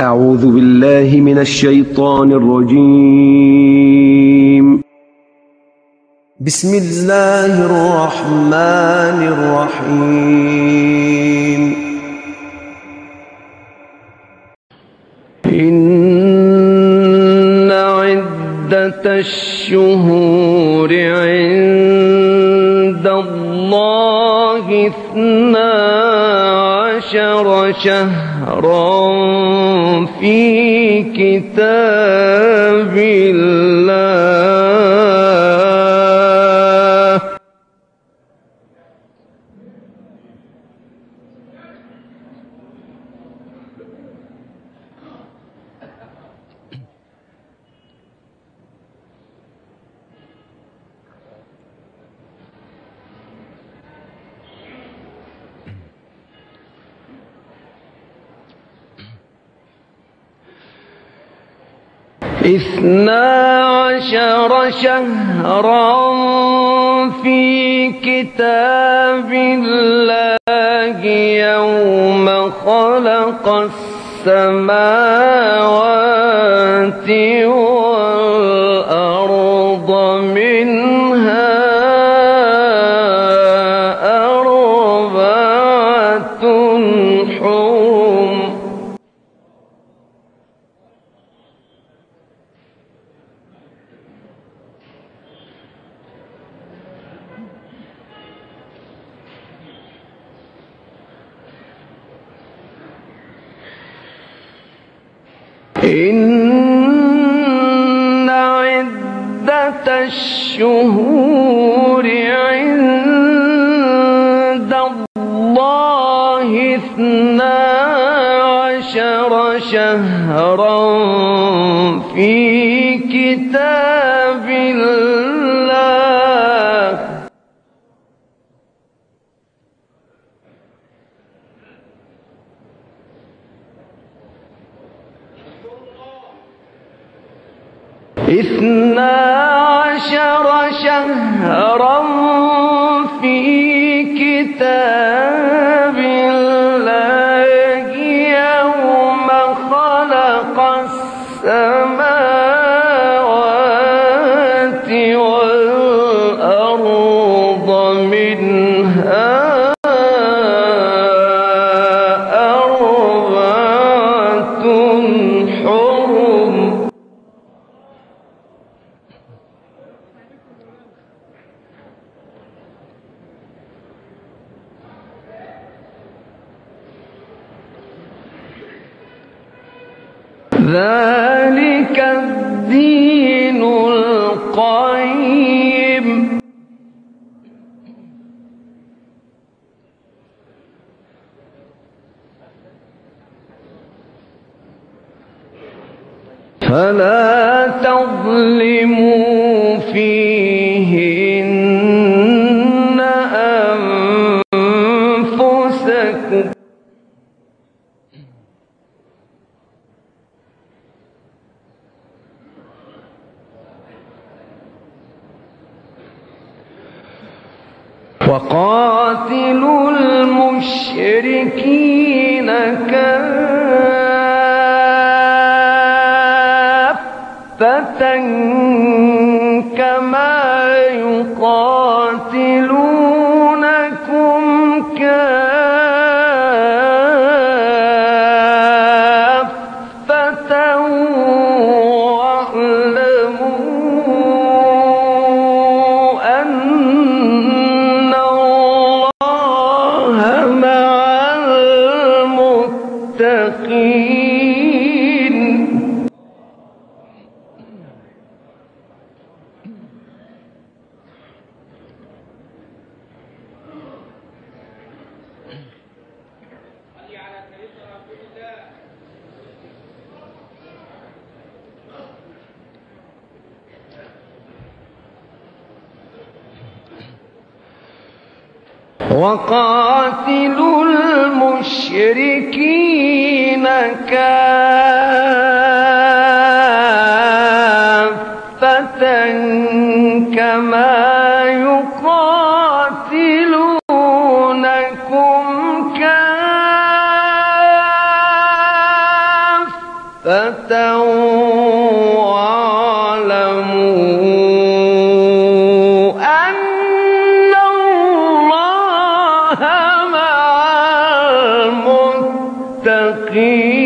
أعوذ بالله من الشيطان الرجيم. بسم الله الرحمن الرحيم. إن عدة الشهور عند الله اثنا عشر شهرا في كتاب الله. اثنا عشر شهرا في كتاب الله يوم خلق السماوات والأرض منها أربعة حرم. إن عدة الشهور عند الله اثنا عشر شهرا في كتاب الله. اثنا عشر شهرا في كتاب ذلك الدين القيم. فلا تظلموا فيهن أنفسكم. وقاتلوا المشركين كافة وقاتلوا المشركين كافة كما يقاتلونكم كافة واعلموا أن مع المتقين.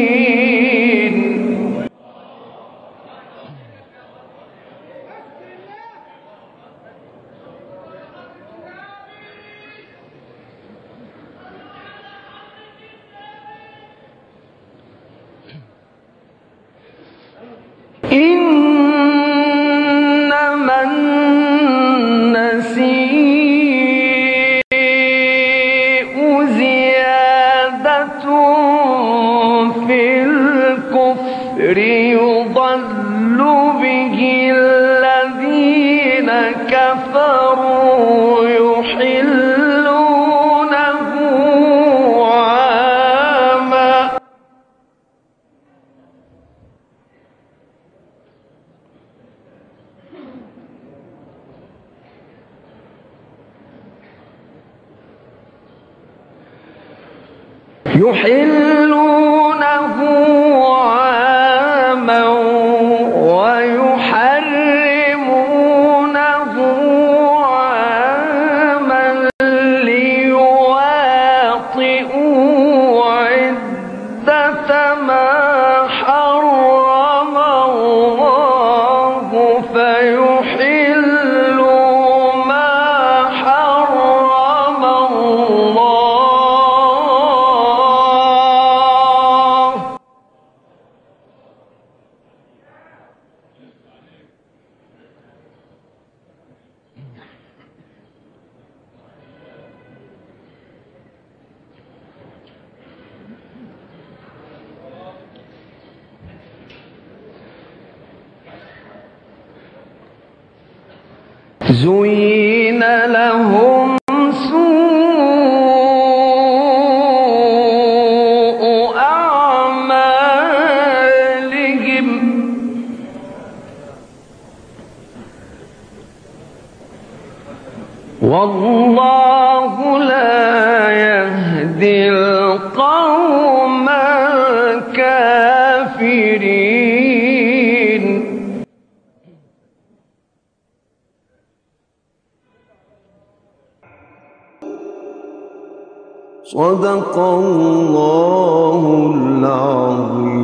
كفروا زين لهم سوء أعمالهم. والله لا يهدي القوم صدق الله العظيم.